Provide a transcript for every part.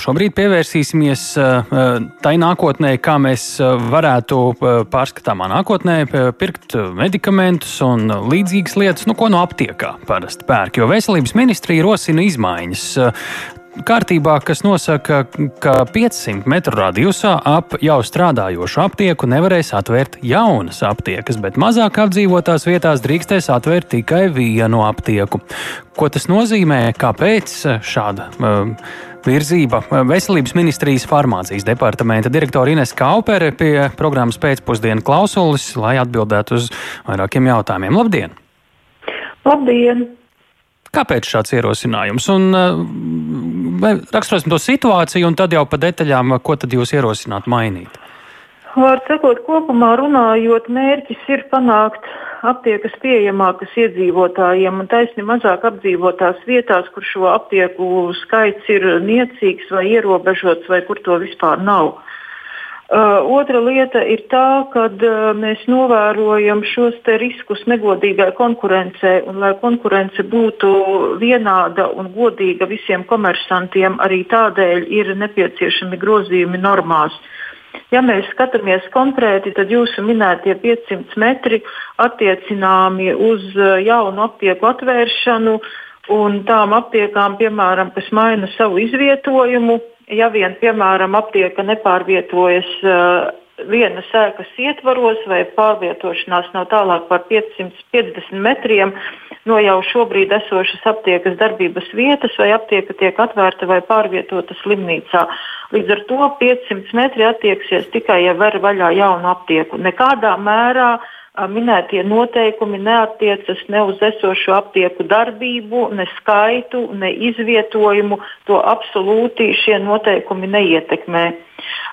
Šobrīd pievērsīsimies uh, tai nākotnē, kā mēs uh, varētu pārskatāmā nākotnē pirkt medikamentus un līdzīgas lietas, nu, ko no aptiekā parasti pērk. Jo veselības ministrija rosina izmaiņas kārtībā, kas nosaka, ka 500 metru radiusā ap jau strādājošu aptieku nevarēs atvērt jaunas aptiekas, bet mazāk apdzīvotās vietās drīkstēs atvērt tikai vienu aptieku. Ko tas nozīmē? Kāpēc šāda? Uh, virzība. Veselības ministrijas farmācijas departamenta direktora Ines Kaupere pie programmas pēcpusdienu klausulis, lai atbildētu uz vairākiem jautājumiem. Labdien! Labdien! Kāpēc šāds ierosinājums? Un, raksturosim to situāciju, un tad jau pa detaļām, ko tad jūs ierosināt mainīt. Vārds sakot, kopumā runājot, mērķis ir panākt aptiekas pieejamākas iedzīvotājiem un taisni mazāk apdzīvotās vietās, kur šo aptieku skaits ir niecīgs vai ierobežots, vai kur to vispār nav. Uh, otra lieta ir tā, ka uh, mēs novērojam šos riskus negodīgai konkurencei, un lai konkurence būtu vienāda un godīga visiem komersantiem, arī tādēļ ir nepieciešami grozījumi normās. Ja mēs skatāmies konkrēti, tad jūsu minētie 500 metri attiecināmi uz uh, jaunu aptieku atvēršanu un tām aptiekām, piemēram, kas maina savu izvietojumu, ja vien, piemēram, aptieka nepārvietojas uh, vienas ēkas ietvaros vai pārvietošanās nav tālāk par 550 metriem no jau šobrīd esošas aptiekas darbības vietas, vai aptieka tiek atvērta vai pārvietota slimnīcā. Līdz ar to 500 metri attieksies tikai, ja ver vaļā jaunu aptieku. Nekādā mērā minētie noteikumi neatiecas ne uz esošo aptieku darbību, ne skaitu, ne izvietojumu. To absolūti šie noteikumi neietekmē.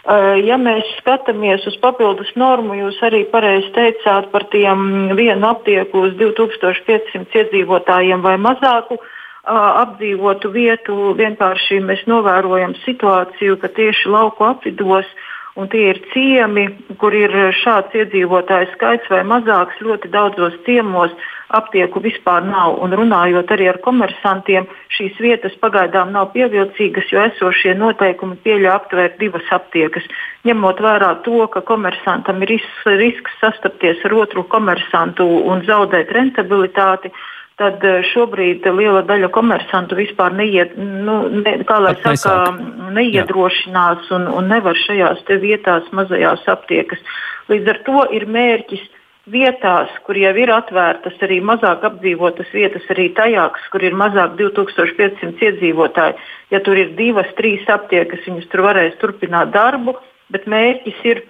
Ja mēs skatāmies uz papildus normu, jūs arī pareizi teicāt par tiem vienu aptieku uz 2500 iedzīvotājiem vai mazāku apdzīvotu vietu. Vienkārši mēs novērojam situāciju, ka tieši lauku apvidos uh, un tie ir ciemi, kur ir šāds iedzīvotāju skaits vai mazāks. Ļoti daudzos ciemos aptieku vispār nav. Un runājot arī ar komersantiem, šīs vietas pagaidām nav pievilcīgas, jo esošie noteikumi pieļauj aptvērt divas aptiekas. Ņemot vērā to, ka komersantam ir risks sastapties ar otru komersantu un zaudēt rentabilitāti, tad eh, šobrīd liela daļa komersantu vispār neiet, nu, ne, kā lai Pat saka, neiedrošinās un, un nevar šajās vietās mazajās aptiekas. Līdz ar to ir mērķis vietās, kur jau ir atvērtas arī mazāk apdzīvotas vietas, arī tajās, kur ir mazāk 2500 iedzīvotāji. Ja tur ir divas, trīs aptiekas, viņas tur varēs turpināt darbu, bet mērķis ir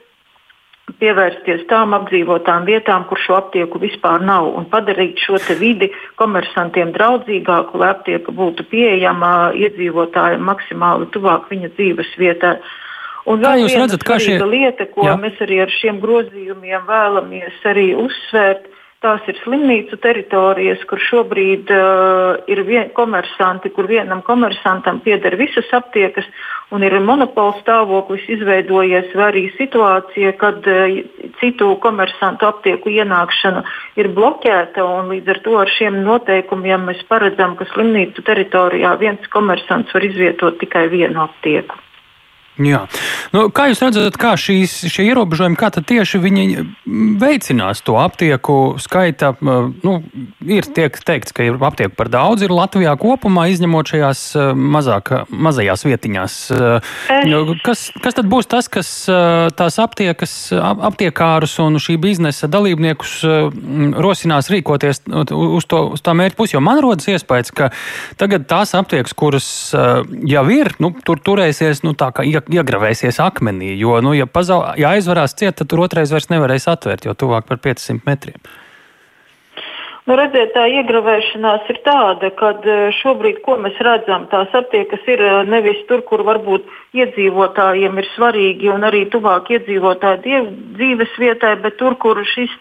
pievērsties tām apdzīvotām vietām, kur šo aptieku vispār nav, un padarīt šo vidi komersantiem draudzīgāku, lai aptieka būtu pieejama iedzīvotājiem maksimāli tuvāk viņa dzīves vietai. Un vēl viena redzat, šie... lieta, ko Jā. mēs arī ar šiem grozījumiem vēlamies arī uzsvērt, Tās ir slimnīcu teritorijas, kur šobrīd uh, ir vien, komersanti, kur vienam komersantam pieder visas aptiekas, un ir monopola stāvoklis izveidojies, vai arī situācija, kad uh, citu komersantu aptieku ienākšana ir bloķēta, un līdz ar to ar šiem noteikumiem mēs paredzam, ka slimnīcu teritorijā viens komersants var izvietot tikai vienu aptieku. Jā. Nu, kā jūs redzat, kā šīs, šie ierobežojumi, kā tieši viņi veicinās to aptieku skaita? Nu, ir tiek teikts, ka ir aptieku par daudz, ir Latvijā kopumā, izņemot šajās mazāk, mazajās vietiņās. Nu, kas, kas tad būs tas, kas tās aptiekas, aptiekārus un šī biznesa dalībniekus rosinās rīkoties uz, to, uz tā mērķa pusi? Jo man rodas iespējas, ka tagad tās aptiekas, kuras jau ir, nu, tur turēsies nu, tā kā iegravēsies akmenī. Jo, nu, ja, pazau, ja aizvarās ciet, tad tur otrais vairs nevarēs atvērt, jo tuvāk par 500 metriem. Nu, redziet, tā iegravēšanās ir tāda, ka e, šobrīd, ko mēs redzam, tās aptiekas ir e, nevis tur, kur varbūt iedzīvotājiem ir svarīgi un arī tuvāk iedzīvotāju dzīves vietai, bet tur, kur šis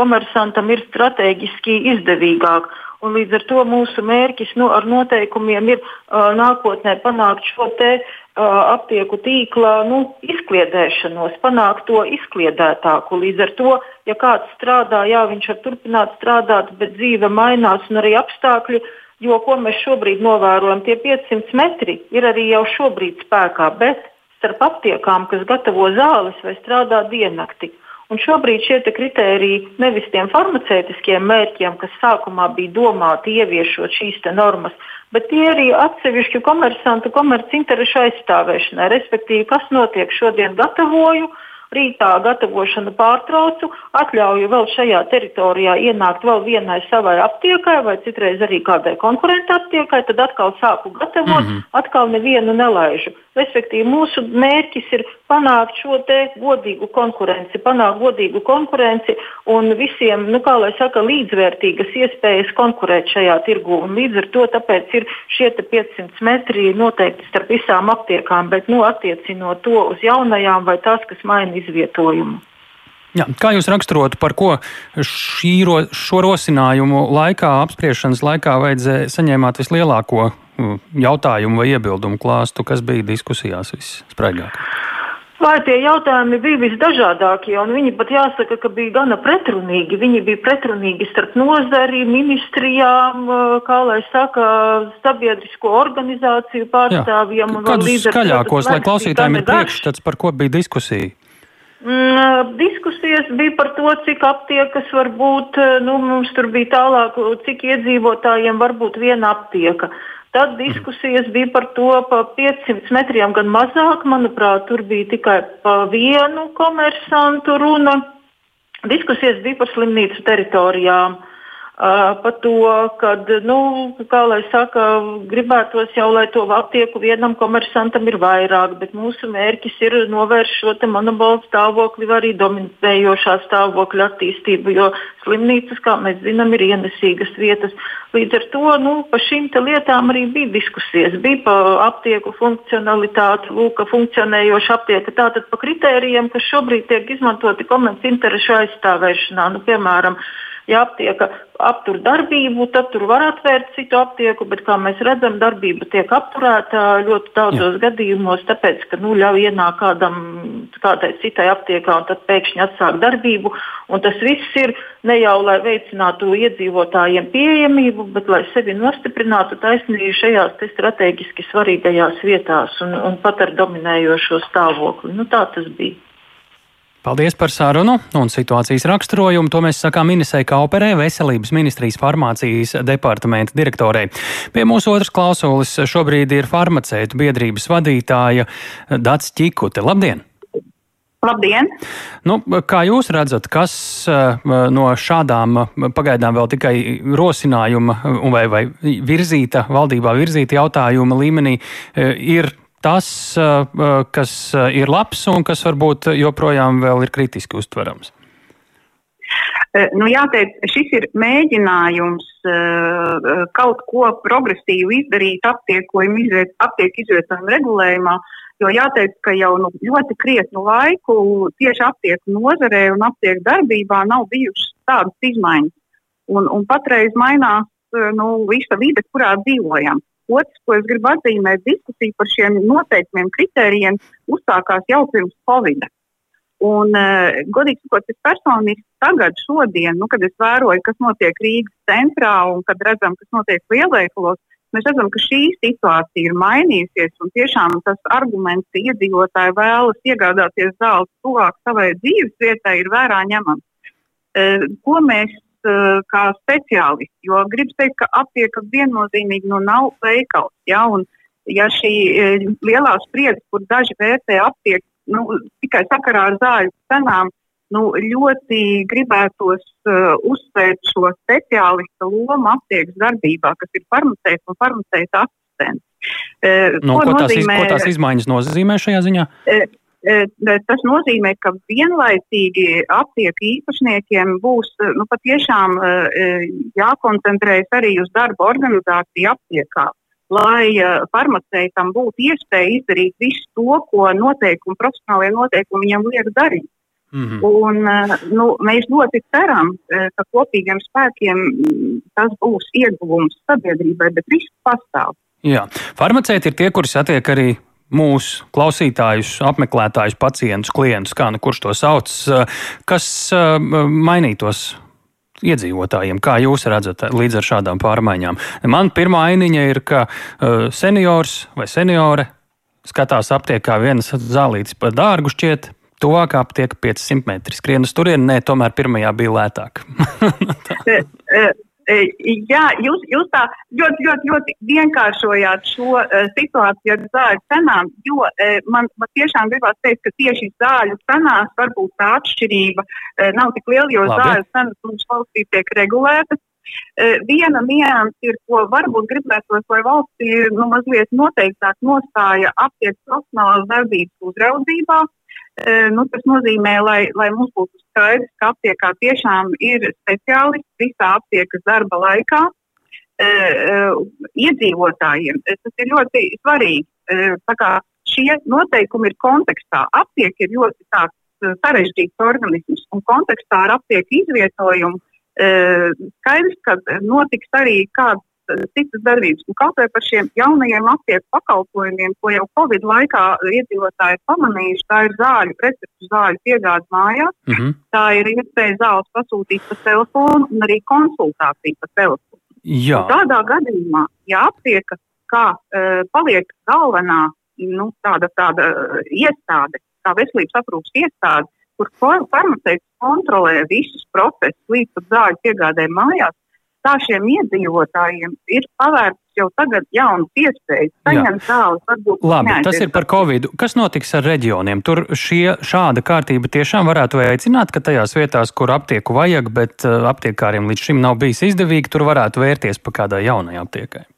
komersantam ir strateģiski izdevīgāk. Un līdz ar to mūsu mērķis nu, ar noteikumiem ir uh, nākotnē panākt šo te, aptieku tīkla nu, izkliedēšanos, panākt to izkliedētāku. Līdz ar to, ja kāds strādā, jā, viņš var turpināt strādāt, bet dzīve mainās un arī apstākļi Jo, ko mēs šobrīd novērojam, tie 500 metri ir arī jau šobrīd spēkā, bet starp aptiekām, kas gatavo zāles vai strādā diennakti. Un šobrīd šie kritēriji nevis tiem farmaceitiskiem mērķiem, kas sākumā bija domāti ieviešot šīs normas, bet tie arī atsevišķu komersantu komercinterešu aizstāvēšanai. Respektīvi, kas notiek šodien gatavoju, rītā gatavošanu pārtraucu, atļauju vēl šajā teritorijā ienākt vēl vienai savai aptiekai vai citreiz arī kādai konkurentu aptiekai, tad atkal sāku gatavot, mm -hmm. atkal nevienu nelaižu. Respektīvi, mūsu mērķis ir panākt šo godīgu konkurenci, panākt godīgu konkurenci un visiem, nu, kā lai saka, līdzvērtīgas iespējas konkurēt šajā tirgu. Un līdz ar to ir šie 500 metri noteikti starp visām aptiekām, bet nu, attiecinot to uz jaunajām vai tās, kas maina izvietojumu. Jā, kā jūs raksturotu, par ko šī, šo rosinājumu laikā, apspriešanas laikā, vajadzēja saņēmāt vislielāko mm, jautājumu vai iebildumu klāstu, kas bija diskusijās visspraigākais? Vai tie jautājumi bija visdažādākie, un viņi pat jāsaka, ka bija gana pretrunīgi. Viņi bija pretrunīgi starp nozari, ministrijām, kā lai saka, sabiedrisko organizāciju pārstāvjiem. Kādus skaļākos, lai klausītājiem ir priekšstats, par ko bija diskusija? Mm, diskusijas bija par to, cik aptiekas var būt. Nu, mums tur bija tālāk, cik iedzīvotājiem var būt viena aptieka. Tad diskusijas bija par to, pa 500 metriem gan mazāk. Manuprāt, tur bija tikai pa vienu komersantu runa. Diskusijas bija par slimnīcu teritorijām. Uh, par to, ka, nu, kā lai saka, gribētos jau, lai to aptieku vienam komersantam ir vairāk, bet mūsu mērķis ir novērst šo monopolu stāvokli arī dominējošā stāvokļa attīstību, jo slimnīcas, kā mēs zinām, ir ienesīgas vietas. Līdz ar to nu, par šīm lietām arī bija diskusijas. Bija par aptieku funkcionalitāti, lūk, funkcionējoša aptieka. Tātad par kritērijiem, kas šobrīd tiek izmantoti komerci interešu aizstāvēšanā. Nu, piemēram, Ja aptieka aptur darbību, tad tur var atvērt citu aptieku, bet, kā mēs redzam, darbība tiek apturēta ļoti daudzos Jā. gadījumos, tāpēc, ka nu, ļauj ienākt kādam, kādai citai aptiekā un tad pēkšņi atsākt darbību. Un tas viss ir ne jau lai veicinātu iedzīvotājiem pieejamību, bet lai sevi nostiprinātu taisnīgi šajās strateģiski svarīgajās vietās un, un pat ar dominējošo stāvokli. Nu, tā tas bija. Paldies par sarunu un situācijas raksturojumu. To mēs sakām Inesai Kauperē, Veselības ministrijas farmācijas departamenta direktorei. Pie mūsu otras klausulis šobrīd ir farmaceitu biedrības vadītāja Dats Čikute. Labdien! Labdien! Nu, kā jūs redzat, kas uh, no šādām pagaidām vēl tikai rosinājuma vai, vai virzīta, valdībā virzīta jautājuma līmenī uh, ir tas, kas ir labs un kas varbūt joprojām ir kritiski uztverams? Nu, jāteic, šis ir mēģinājums uh, kaut ko progresīvu izdarīt aptieku izviet, izvietojumu regulējumā, jo jāteic, ka jau nu, ļoti krietnu laiku tieši aptieku nozarē un aptieku darbībā nav bijušas tādas izmaiņas. Un, un patreiz mainās nu, visa vide, kurā dzīvojam. Otrs, ko es gribu atzīmēt, diskusija par šiem noteikumiem, kritērijiem uzsākās jau pirms Covid. Un, uh, godīgi sakot, es personīgi tagad, šodien, nu, kad es vēroju, kas notiek Rīgas centrā un kad redzam, kas notiek lielveikalos, mēs redzam, ka šī situācija ir mainījusies tiešām tas arguments, ka iedzīvotāji vēlas iegādāties zāles tuvāk savai dzīves vietai, ir vērā ņemams. Uh, ko mēs kā speciālisti. Jo gribu teikt, ka aptieka viennozīmīgi nu, nav veikals. Ja, un, ja šī uh, lielā spriedze, kur daži vērtē aptieku nu, tikai sakarā ar zāļu cenām, nu, ļoti gribētos uh, uzsvērt šo speciālistu lomu aptiekas darbībā, kas ir farmaceits un farmaceita asistents. Uh, no, ko, ko, nozīmē, tās, ko tās izmaiņas nozīmē šajā ziņā? Uh, Tas nozīmē, ka vienlaicīgi aptieku īpašniekiem būs nu, patiešām jākoncentrējas arī uz darba organizāciju aptiekā, lai farmaceitam būtu iespēja izdarīt visu to, ko noteikumi, profesionālie noteikumi viņam liek darīt. Mm -hmm. Un, nu, mēs ļoti ceram, ka kopīgiem spēkiem tas būs ieguvums sabiedrībai, bet risks pastāv. Jā, farmaceiti ir tie, kuri satiek arī mūsu klausītājus, apmeklētājus, pacientus, klientus, kā nu kurš to sauc, kas mainītos iedzīvotājiem? Kā jūs redzat līdz ar šādām pārmaiņām? Man pirmā ainiņa ir, ka uh, seniors vai seniore skatās aptiekā vienas zālītes par dārgu šķiet. Tuvākā aptiekā 500 metri skrien uz turieni, nē, tomēr pirmajā bija lētāk. Jā, jūs, jūs tā ļoti, ļoti, ļoti vienkāršojāt šo uh, situāciju ar zāļu cenām, jo uh, man, man tiešām gribās teikt, ka tieši zāļu cenās varbūt tā atšķirība uh, nav tik liela, jo Labi. zāļu cenas mums valstī tiek regulētas. Uh, viena nianses ir, ko varbūt gribētos, lai valstī nu, mazliet noteiktāk nostāja aptiekas profesionālās darbības uzraudzībā. Nu, tas nozīmē, lai, lai mums būtu skaidrs, ka aptiekā tiešām ir speciālisti visā aptiekas darba laikā. Iedzīvotājiem tas ir ļoti svarīgi. Šie noteikumi ir kontekstā. Aptieka ir ļoti tāds sarežģīts organisms, un kontekstā ar aptieku izvietojumu skaidrs, ka notiks arī kāds citas darbības. Un kaut vai par šiem jaunajiem aptieku pakalpojumiem, ko jau Covid laikā iedzīvotāji ir pamanījuši, tā ir zāļu, receptu zāļu piegāde mājās. Mm -hmm. Tā ir iespēja zāles pasūtīt pa telefonu un arī konsultāciju pa telefonu. Jā. Un tādā gadījumā, ja aptieka kā uh, paliek galvenā nu, tāda, tāda uh, iestāde, kā veselības aprūpas iestāde, kur farmaceits kontrolē visus procesus līdz pat zāļu piegādē mājās, tā šiem iedzīvotājiem ir pavērts jau tagad jaunas iespējas saņemt zāles. Labi, tas ir par Covid. Kas notiks ar reģioniem? Tur šie, šāda kārtība tiešām varētu aicināt, ka tajās vietās, kur aptieku vajag, bet uh, aptiekāriem līdz šim nav bijis izdevīgi, tur varētu vērties pa kādai jaunai aptiekai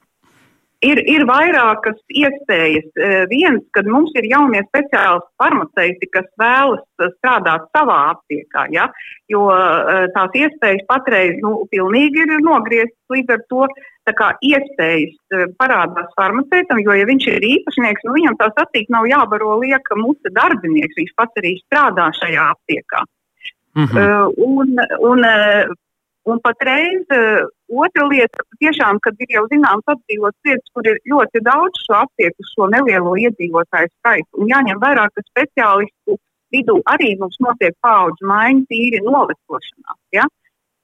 ir, ir vairākas iespējas. Eh, viens, kad mums ir jaunie speciālisti farmaceiti, kas vēlas eh, strādāt savā aptiekā, ja? jo eh, tās iespējas patreiz nu, pilnīgi ir nogrieztas līdz ar to. Tā kā iespējas parādās farmaceitam, jo, ja viņš ir īpašnieks, nu, viņam tā sacīt nav jābaro lieka mūsu darbinieks, viņš pats arī strādā šajā aptiekā. Mm -hmm. uh, un, un Un patreiz otra lieta, tiešām, kad ir jau zināms apdzīvots vietas, kur ir ļoti daudz šo aptieku, šo nelielo iedzīvotāju skaitu, un jāņem vērā, ka speciālistu vidū arī mums notiek paudžu maiņa tīri novecošanā. Ja?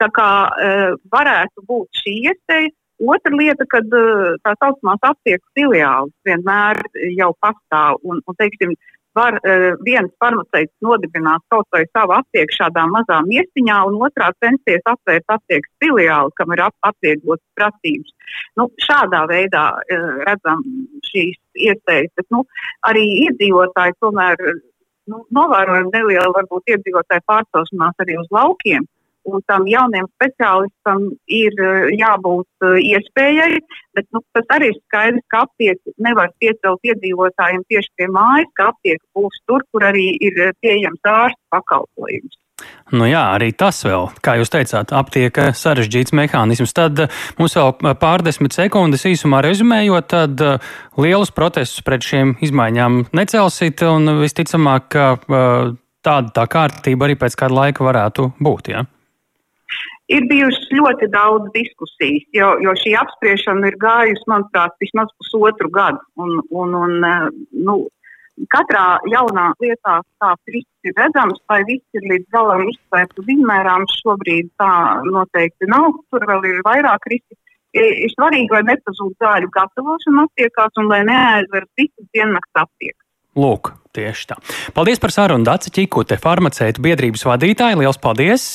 Tā kā uh, varētu būt šī iespēja. Otra lieta, kad uh, tā saucamās aptieku filiālis vienmēr jau pastāv un, un teiksim, uh, var uh, viens farmaceits nodibināt kaut vai savu aptieku šādā mazā miestiņā, un otrā censties atvērt aptiekas filiāli, kam ir ap, atvieglotas prasības. Nu, šādā veidā uh, redzam šīs iespējas, bet nu, arī iedzīvotāji tomēr nu, novērojam nelielu varbūt iedzīvotāju pārcelšanās arī uz laukiem un tam jauniem speciālistam ir eh, jābūt eh, iespējai, bet nu, tas arī ir skaidrs, ka aptieku nevar piecelt iedzīvotājiem tieši pie mājas, ka aptieka būs tur, kur arī ir eh, pieejams ārsta pakalpojums. Nu jā, arī tas vēl, kā jūs teicāt, aptieka sarežģīts mehānisms. Tad mums vēl pārdesmit sekundes īsumā rezumējot, tad lielus protestus pret šiem izmaiņām necelsit un visticamāk, ka tāda tā kārtība arī pēc kāda laika varētu būt. Ja? Ir bijušas ļoti daudz diskusijas, jo, jo šī apspriešana ir gājusi, manuprāt, vismaz pusotru gadu. Un, un, un, eh, nu, katrā jaunā lietā tāds risks ir redzams, vai viss ir līdz galam izsvērts un izmērāms. Šobrīd tā noteikti nav. Tur vēl ir vairāk riski. Ir svarīgi, lai nepazūd zāļu gatavošana aptiekās un lai neaizver citas diennakts aptiekas. Lūk, tieši tā. Paldies par sarunu, Dācis Čikute, farmaceita biedrības vadītāja. Lielas paldies!